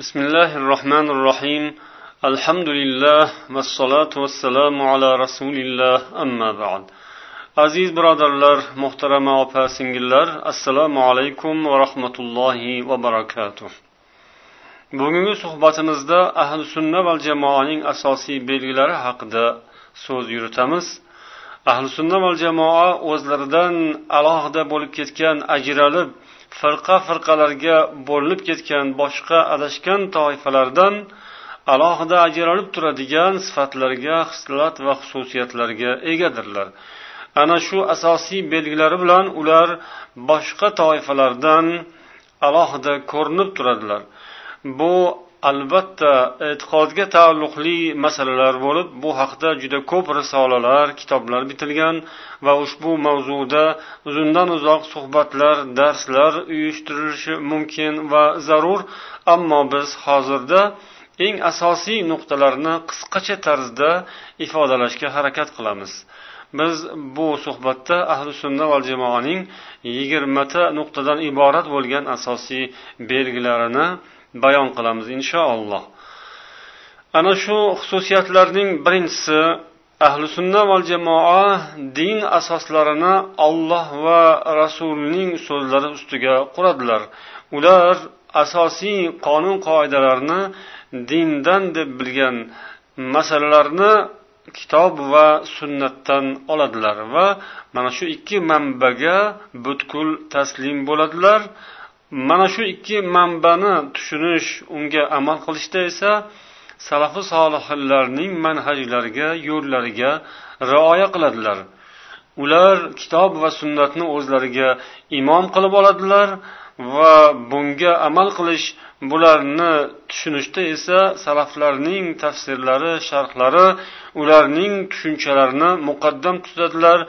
بسم الله الرحمن الرحيم الحمد لله والصلاة والسلام على رسول الله أما بعد aziz birodarlar muhtarama opa singillar assalomu alaykum va rahmatullohi va barakatuh bugungi suhbatimizda ahli sunna va jamoaning asosiy belgilari haqida so'z yuritamiz ahli sunna va jamoa o'zlaridan alohida bo'lib ketgan ajralib firqa firqalarga bo'linib ketgan boshqa adashgan toifalardan alohida ajralib turadigan sifatlarga xislat va xususiyatlarga egadirlar. Ana shu asosiy belgilari bilan ular boshqa toifalardan alohida ko'rinib turadilar. Bu albatta e'tiqodga taalluqli masalalar bo'lib bu haqda juda ko'p risolalar kitoblar bitilgan va ushbu mavzuda uzundan uzoq suhbatlar darslar uyushtirilishi mumkin va zarur. Ammo biz hozirda eng asosiy nuqtalarni qisqacha tarzda ifodalashga harakat qilamiz. Biz bu suhbatda ahli sunna va jamoaning yigirmata nuqtadan iborat bo'lgan asosiy belgilarini bayon qilamiz inshaalloh. Ana shu xususiyatlarning birinchisi ahli sunna va jamoa din asoslarini olloh va rasulining so'zlari ustiga quradilar. Ular asosiy qonun qoidalarni dindan deb bilgan masalalarni kitob va sunnatdan oladilar va mana shu ikki manbaga butkul taslim bo'ladilar. Mana shu ikki manbani tushunish unga amal qilishda esa salafi solihlarning manhajlariga yo'llariga rioya qiladilar. Ular kitob va sunnatni o'zlariga imom qilib oladilar va bunga amal qilish bularni tushunishda esa salaflarning tafsirlari sharhlari ularning tushunchalarini muqaddam tutadilar.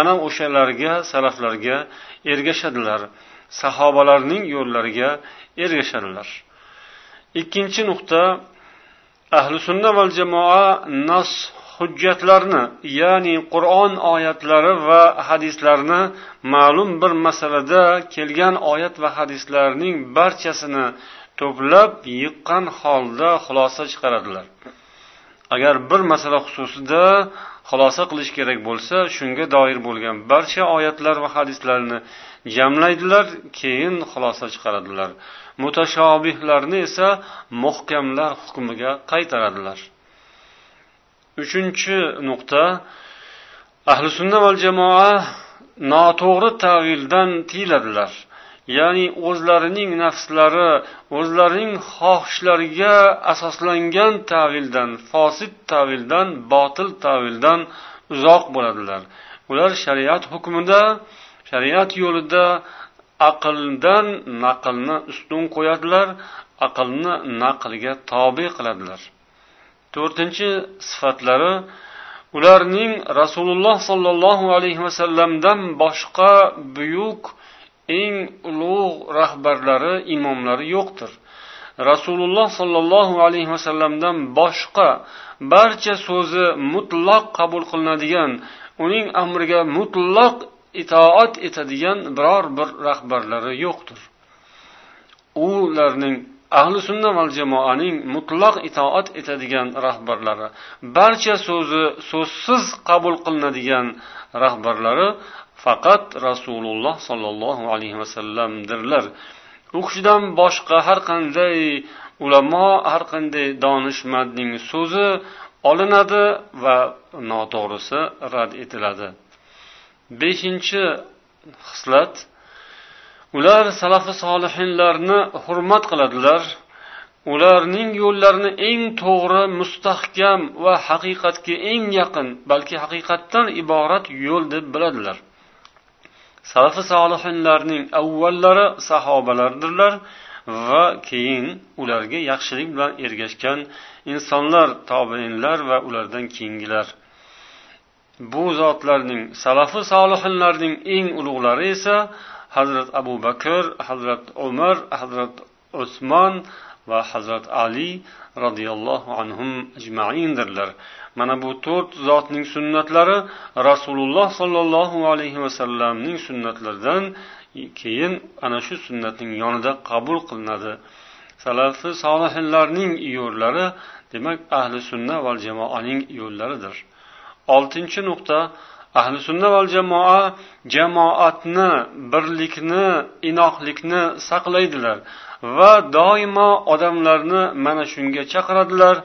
Ana o'shalarga salaflarga ergashadilar. Sahobalarning yo'llariga ergashadilar ikkinchi nuqta ahli sunna val jamoa nas hujjatlarni ya'ni qur'on oyatlari va hadislarni ma'lum bir masalada kelgan oyat va hadislarning barchasini to'plab yiqqan holda xulosa chiqaradilar. Agar bir masala xususida xulosa qilish kerak bo'lsa shunga doir bo'lgan barcha oyatlar va hadislarni jamlaydilar keyin xulosa chiqaradilar. Mutashobihlarni esa muhkamlar hukmiga qaytaradilar. Uchinchi nuqta ahli sunna va jamoa noto'g'ri tavildan tiyiladilar ya'ni o'zlarining nafslari o'zlarining xohishlariga asoslangan tavildan fosid tavildan botil tavildan uzoq bo'ladilar. Ular shariat hukmida shariat yo'lida aqldan naqlni ustun qo'yadilar aqlni naqlga tobe qiladilar. To'rtinchi sifatlari ularning rasululloh sollallohu alayhi vasallamdan boshqa buyuk eng ulug' rahbarlari imomlari yo'qdir. Rasululloh sollallohu alayhi vasallamdan boshqa barcha so'zi mutloq qabul qilinadigan uning amriga mutloq itoat etadigan biror bir rahbarlari yo'qdir. Ularning ahli sunna val jamoaning mutlaq itoat etadigan rahbarlari barcha so'zi so'zsiz qabul qilinadigan rahbarlari faqat rasululloh sollallohu alayhi vasallamdirlar u kishidan boshqa har qanday ulamo har qanday donishmandning so'zi olinadi va noto'g'risi rad etiladi. Beshinchi xislat ular salafi solihinlarni hurmat qiladilar. Ularning yo'llarini eng to'g'ri mustahkam va haqiqatga eng yaqin balki haqiqatdan iborat yo'l deb biladilar. Salafi solihinlarning avvallari sahobalardirlar va keyin ularga yaxshilik bilan ergashgan insonlar tobeinlar va ulardan keyingilar. Bu zotlarning salafi solihinlarning eng ulug'lari esa hazrat abu bakr hazrat umar hazrat usmon va hazrat ali roziyallohu anhum ajmaindirlar. Mana bu to'rt zotning sunnatlari rasululloh sollallohu alayhi vasallamning sunnatlaridan keyin ana shu sunnatning yonida qabul qilinadi. Salafi solihinlarning yo'llari demak ahli sunna va jamoaning yo'llaridir. Oltinchi nuqta ahli sunna val jamoa jamoatni birlikni inohlikni saqlaydilar va doimo odamlarni mana shunga chaqiradilar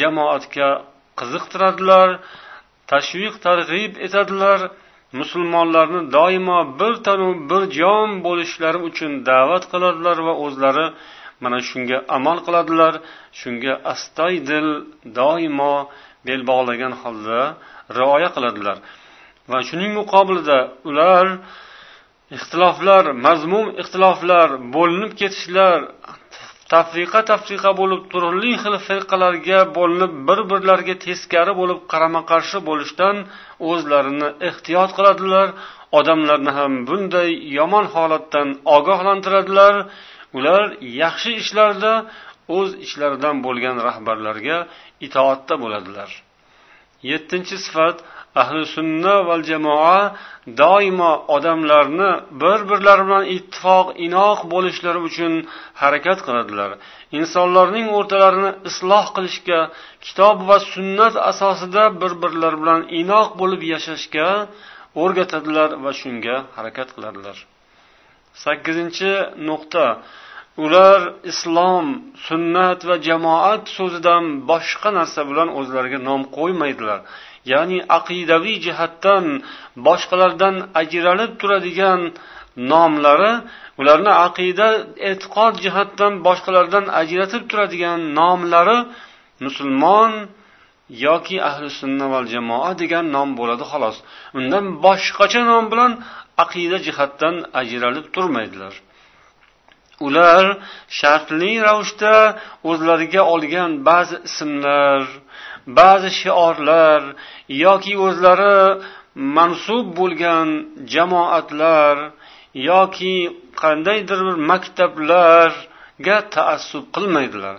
jamoatga qiziqtiradilar tashviq targ'ib etadilar. Musulmonlarni doimo bir tanu bir jon bo'lishlari uchun da'vat qiladilar va o'zlari mana shunga amal qiladilar. Shunga astoydil doimo bel bog'lagan holda rioya qiladilar. Va shuning muqobilida ular ixtiloflar mazmum ixtiloflar bo'linib ketishlar tafriqa tafriqa bo'lib turli xil firqalarga bo'linib bir birlariga teskari bo'lib qarama qarshi bo'lishdan o'zlarini ehtiyot qiladilar. Odamlarni ham bunday yomon holatdan ogohlantiradilar. Ular yaxshi ishlarda o'z ishlaridan bo'lgan rahbarlarga itoatda bo'ladilar. Yettinchi sifat ahli sunna val jamoa doimo odamlarni bir birlari bilan ittifoq inoq bo'lishlari uchun harakat qiladilar. Insonlarning o'rtalarini isloh qilishga kitob va sunnat asosida bir birlari bilan inoq bo'lib yashashga o'rgatadilar va shunga harakat qiladilar. Sakkizinchi nuqta. Ular islom sunnat va jamoat so'zidan boshqa narsa bilan o'zlariga nom qo'ymaydilar. Ya'ni aqidaviy jihatdan boshqalardan ajralib turadigan nomlari ularni aqida e'tiqod jihatdan boshqalardan ajratib turadigan nomlari musulmon yoki ahli sunna val jamoa degan nom bo'ladi xolos. Undan boshqacha nom bilan aqida jihatdan ajralib turmaydilar. Ular shartli ravishda o'zlariga olgan ba'zi ismlar ba'zi shiorlar yoki o'zlari mansub bo'lgan jamoatlar yoki qandaydir bir maktablarga taassub qilmaydilar.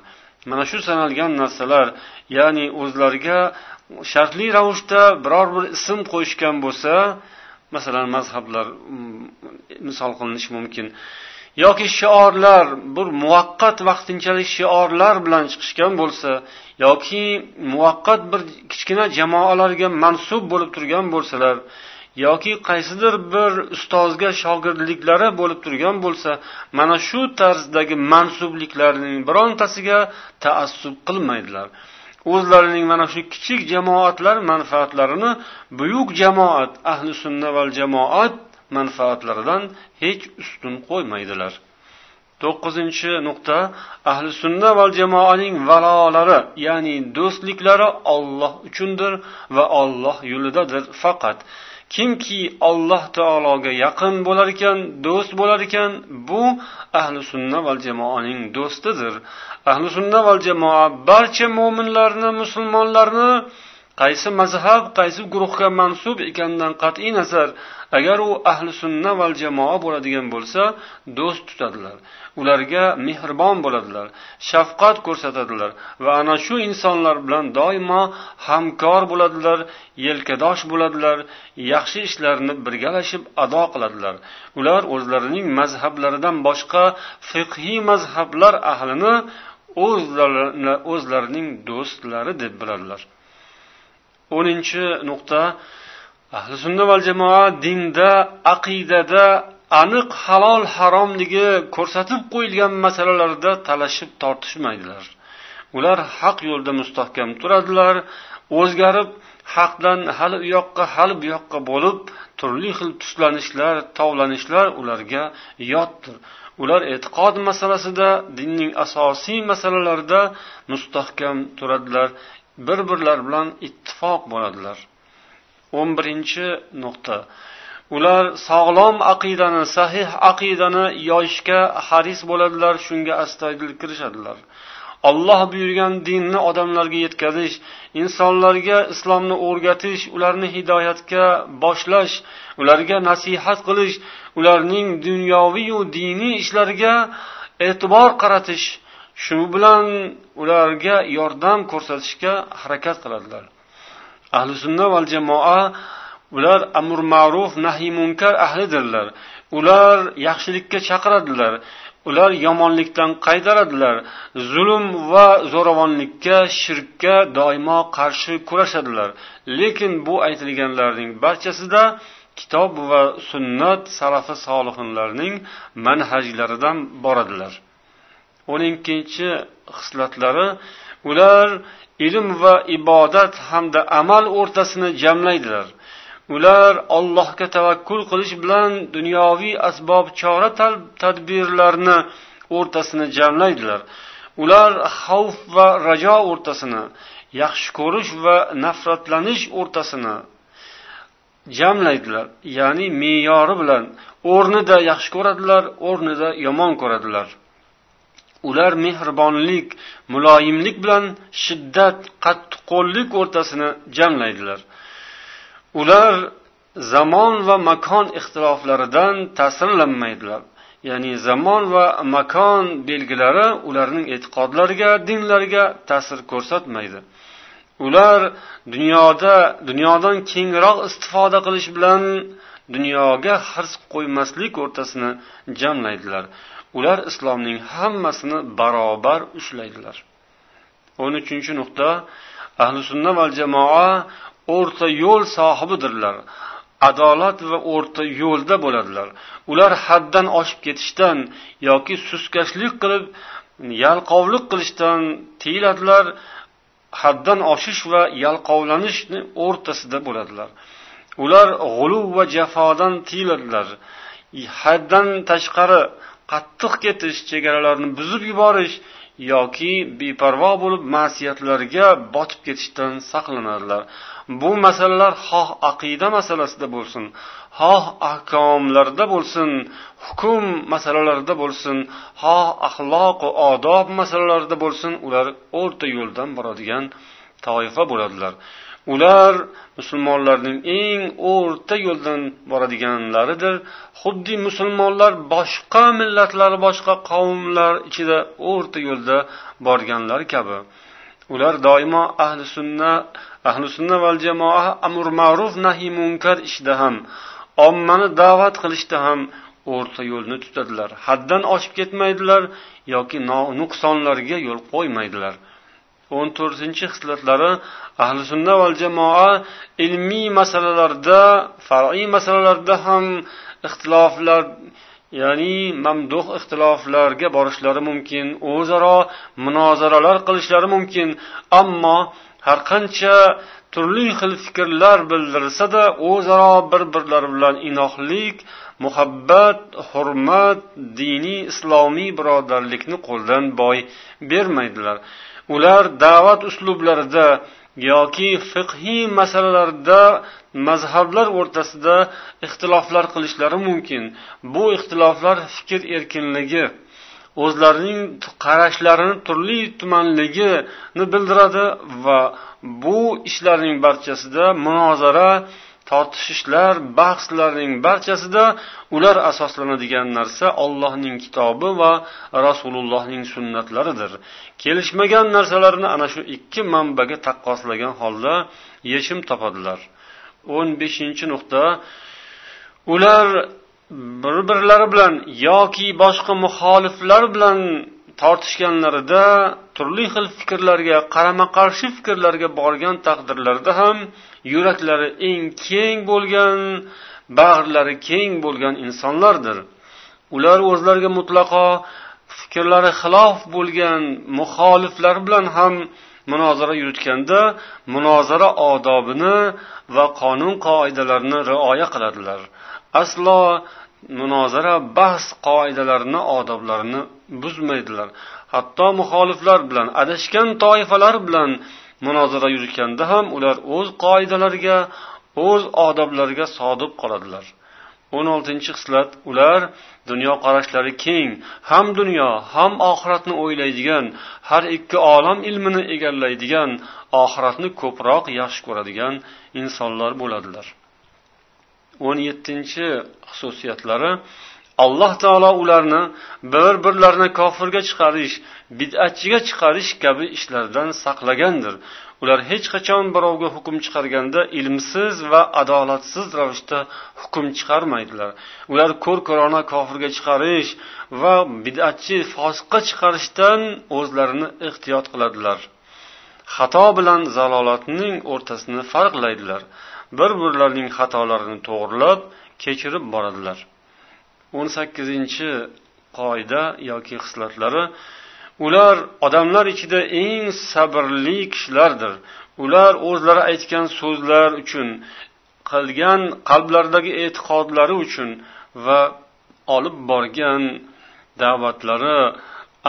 Mana shu sanalgan narsalar ya'ni o'zlariga shartli ravishda biror bir ism qo'yishgan bo'lsa masalan mazhablar mm, misol qilinishi mumkin. Yoki shiorlar bir muvaqqat vaqtinchalik shiorlar bilan chiqishgan bo'lsa yoki muvaqqat bir kichkina jamoalarga mansub bo'lib turgan bo'lsalar yoki qaysidir bir ustozga shogirdliklari bo'lib turgan bo'lsa mana shu tarzdagi mansubliklarning birontasiga taassub qilmaydilar. O'zlarining mana shu kichik jamoatlar manfaatlarini buyuk jamoat ahli sunna val jamoat manfaatlaridan hech ustun qo'ymaydilar. To'qqizinchi nuqta ahli sunna val jamoaning valolari ya'ni do'stliklari olloh uchundir va olloh yo'lidadir faqat. Kimki alloh taologa yaqin bo'lar ekan do'st bo'lar ekan bu ahli sunna val jamoaning do'stidir. Ahli sunna val jamoa barcha mo'minlarni musulmonlarni qaysi mazhab qaysi guruhga mansub ekanidan qat'iy nazar agar u ahli sunna val jamoa bo'ladigan bo'lsa do'st tutadilar. Ularga mehribon bo'ladilar shafqat ko'rsatadilar va ana shu insonlar bilan doimo hamkor bo'ladilar yelkadosh bo'ladilar yaxshi ishlarni birgalashib ado qiladilar. Ular o'zlarining mazhablaridan boshqa fiqhiy mazhablar ahlini o'zlarining do'stlari deb biladilar. O'ninchi nuqta. Ahli sunna val jamoa dinda aqidada aniq halol haromligi ko'rsatib qo'yilgan masalalarda talashib tortishmaydilar. Ular haq yo'lda mustahkam turadilar o'zgarib haqdan hali u yoqqa hali bu yoqqa bo'lib turli xil tuslanishlar tovlanishlar ularga yotdir. Ular e'tiqod masalasida dinning asosiy masalalarida mustahkam turadilar. Bir birlari bilan ittifoq bo'ladilar. O'n birinchi nuqta. Ular sog'lom aqidani sahih aqidani yoyishga haris bo'ladilar shunga astoydil kirishadilar. Olloh buyurgan dinni odamlarga yetkazish insonlarga islomni o'rgatish ularni hidoyatga boshlash ularga nasihat qilish ularning dunyoviyu diniy ishlariga e'tibor qaratish shu bilan ularga yordam ko'rsatishga harakat qiladilar. Ahli sunna val jamoa ular amr ma'ruf nahiy munkar ahlidirlar. Ular yaxshilikka chaqiradilar. Ular yomonlikdan qaytaradilar. Zulm va zo'ravonlikka shirkka doimo qarshi kurashadilar. Lekin bu aytilganlarning barchasida kitob va sunnat salafi solihinlarning manhajlaridan boradilar. O'n ikkinchi xislatlari ular ilm va ibodat hamda amal o'rtasini jamlaydilar. Ular allohga tavakkul qilish bilan dunyoviy asbob chora tadbirlarni o'rtasini jamlaydilar. Ular xavf va rajo o'rtasini yaxshi ko'rish va nafratlanish o'rtasini jamlaydilar. Ya'ni me'yori bilan o'rnida yaxshi ko'radilar o'rnida yomon ko'radilar. Ular mehribonlik muloyimlik bilan shiddat qattiqqo'llik o'rtasini jamlaydilar. Ular zamon va makon ixtiloflaridan ta'sirlanmaydilar ya'ni zamon va makon belgilari ularning e'tiqodlariga dinlariga ta'sir ko'rsatmaydi. Ular dunyoda dunyodan kengroq istifoda qilish bilan dunyoga hirs qo'ymaslik o'rtasini jamlaydilar. Ular islomning hammasini barobar ushlaydilar. O'n uchinchi nuqta ahli sunna val jamoa o'rta yo'l sohibidirlar. Adolat va o'rta yo'lda bo'ladilar. Ular haddan oshib ketishdan yoki suskashlik qilib yalqovlik qilishdan tiyiladilar. Haddan oshish va yalqovlanishni o'rtasida bo'ladilar. Ular g'uluv va jafodan tiyiladilar. Haddan tashqari qattiq ketish chegaralarni buzib yuborish yoki beparvo bo'lib ma'siyatlarga botib ketishdan saqlanadilar. Bu masalalar xoh aqida masalasida bo'lsin xoh ahkomlarda bo'lsin hukm masalalarida bo'lsin xoh axloq va odob masalalarida bo'lsin ular o'rta yo'ldan boradigan toifa bo'ladilar. Ular musulmonlarning eng o'rta yo'ldan boradiganlaridir. Xuddi musulmonlar boshqa millatlar boshqa qavmlar ichida o'rta yo'lda borganlar kabi. Ular doimo ahli sunna ahli sunna val jamoa amr ma'ruf nahiy munkar ishda ham ommani da'vat qilishda ham o'rta yo'lni tutadilar. Haddan oshib ketmaydilar yoki nuqsonlarga yo'l qo'ymaydilar. O'n to'rtinchi xislatlari ahli sunna val jamoa ilmiy masalalarda far'iy masalalarda ham ixtiloflar ya'ni mamduh ixtiloflarga borishlari mumkin o'zaro munozaralar qilishlari mumkin. Ammo har qancha turli xil fikrlar bildirsada o'zaro bir birlari bilan inoqlik muhabbat hurmat diniy islomiy birodarlikni qo'ldan boy bermaydilar. Ular da'vat uslublarida yoki fiqhiy masalalarda mazhablar o'rtasida ixtiloflar qilishlari mumkin. Bu ixtiloflar fikr erkinligi o'zlarining qarashlarini turli tumanligini bildiradi va bu ishlarning barchasida munozara tortishishlar bahslarning barchasida ular asoslanadigan narsa ollohning kitobi va rasulullohning sunnatlaridir. Kelishmagan narsalarni ana shu ikki manbaga taqqoslagan holda yechim topadilar. O'n beshinchi nuqta ular bir birlari bilan yoki boshqa muxoliflar bilan tortishganlarida turli xil fikrlarga qarama qarshi fikrlarga borgan taqdirlarida ham yuraklari eng keng bo'lgan bag'rlari keng bo'lgan insonlardir. Ular o'zlariga mutlaqo fikrlari xilof bo'lgan muxoliflar bilan ham munozara yuritganda munozara odobini va qonun qoidalarini rioya qiladilar. Aslo munozara bahs qoidalarini odoblarini buzmaydilar. Hatto muxoliflar bilan adashgan toifalar bilan munozara yuritganda ham ular o'z qoidalariga o'z odoblariga sodiq qoladilar. O'n oltinchi xislat ular dunyoqarashlari keng ham dunyo ham oxiratni o'ylaydigan har ikki olam ilmini egallaydigan oxiratni ko'proq yaxshi ko'radigan insonlar bo'ladilar. O'n yettinchi xususiyatlari alloh taolo ularni bir birlarini kofirga chiqarish bid'atchiga chiqarish kabi ishlardan saqlagandir. Ular hech qachon birovga hukm chiqarganda ilmsiz va adolatsiz ravishda hukm chiqarmaydilar. Ular ko'r ko'rona kofirga chiqarish va bidatchi fosiqqa chiqarishdan o'zlarini ehtiyot qiladilar. Xato bilan zalolatning o'rtasini farqlaydilar. Bir birlarining xatolarini to'g'irlab kechirib boradilar. O'n sakkizinchi qoida yoki xislatlari ular odamlar ichida eng sabrli kishilardir. Ular o'zlari aytgan so'zlar uchun qilgan qalblaridagi e'tiqodlari uchun va olib borgan da'vatlari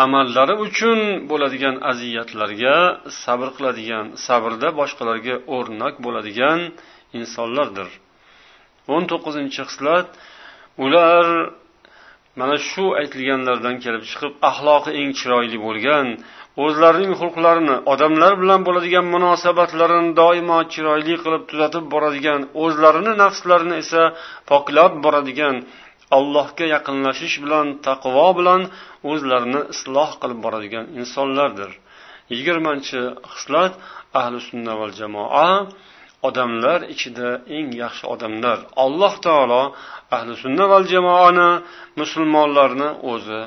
amallari uchun bo'ladigan aziyatlarga sabr qiladigan sabrda boshqalarga o'rnak bo'ladigan insonlardir. O'n to'qqizinchi xislat ular mana shu aytilganlardan kelib chiqib axloqi eng chiroyli bo'lgan o'zlarining xulqlarini odamlar bilan bo'ladigan munosabatlarini doimo chiroyli qilib tuzatib boradigan o'zlarini nafslarini esa poklab boradigan allohga yaqinlashish bilan taqvo bilan o'zlarini isloh qilib boradigan insonlardir. Yigirmanchi xislat ahli sunna val jamoa odamlar ichida eng yaxshi odamlar alloh taolo ahli sunna val jamoani musulmonlarni o'zi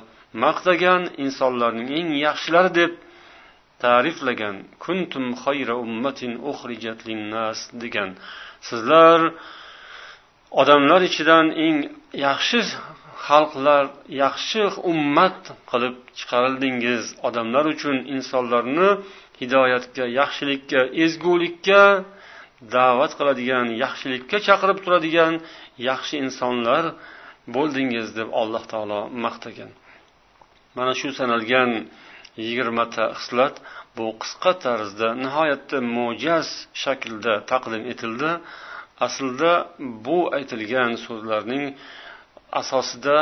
maqtagan insonlarning eng yaxshilari deb ta'riflagan kuntum xayra ummatin uxrijat linnas degan sizlar odamlar ichidan eng yaxshi xalqlar yaxshi ummat qilib chiqarildingiz. Odamlar uchun insonlarni hidoyatga yaxshilikka ezgulikka da'vat qiladigan yaxshilikka chaqirib turadigan yaxshi insonlar bo'ldingiz deb alloh taolo maqtagan. Mana shu sanalgan yigirmata xislat bu qisqa tarzda nihoyatda mo'jaz shaklda taqdim etildi. Aslida bu aytilgan so'zlarning asosida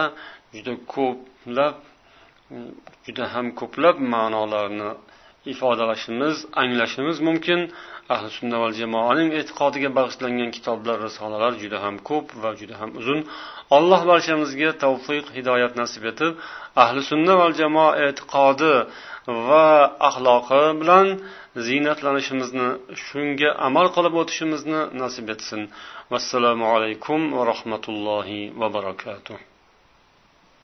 juda ko'plab juda ham ko'plab ma'nolarni ifodalashimiz anglashimiz mumkin. Ahli sunna val jamoaning e'tiqodiga bag'ishlangan kitoblar risolalar juda ham ko'p va juda ham uzun. Alloh barchamizga tavfiq hidoyat nasib etib ahli sunna val jamoa e'tiqodi va axloqi bilan ziynatlanishimizni shunga amal qilib o'tishimizni nasib etsin. Vassalomu alaykum va rahmatullohi va barakatuh.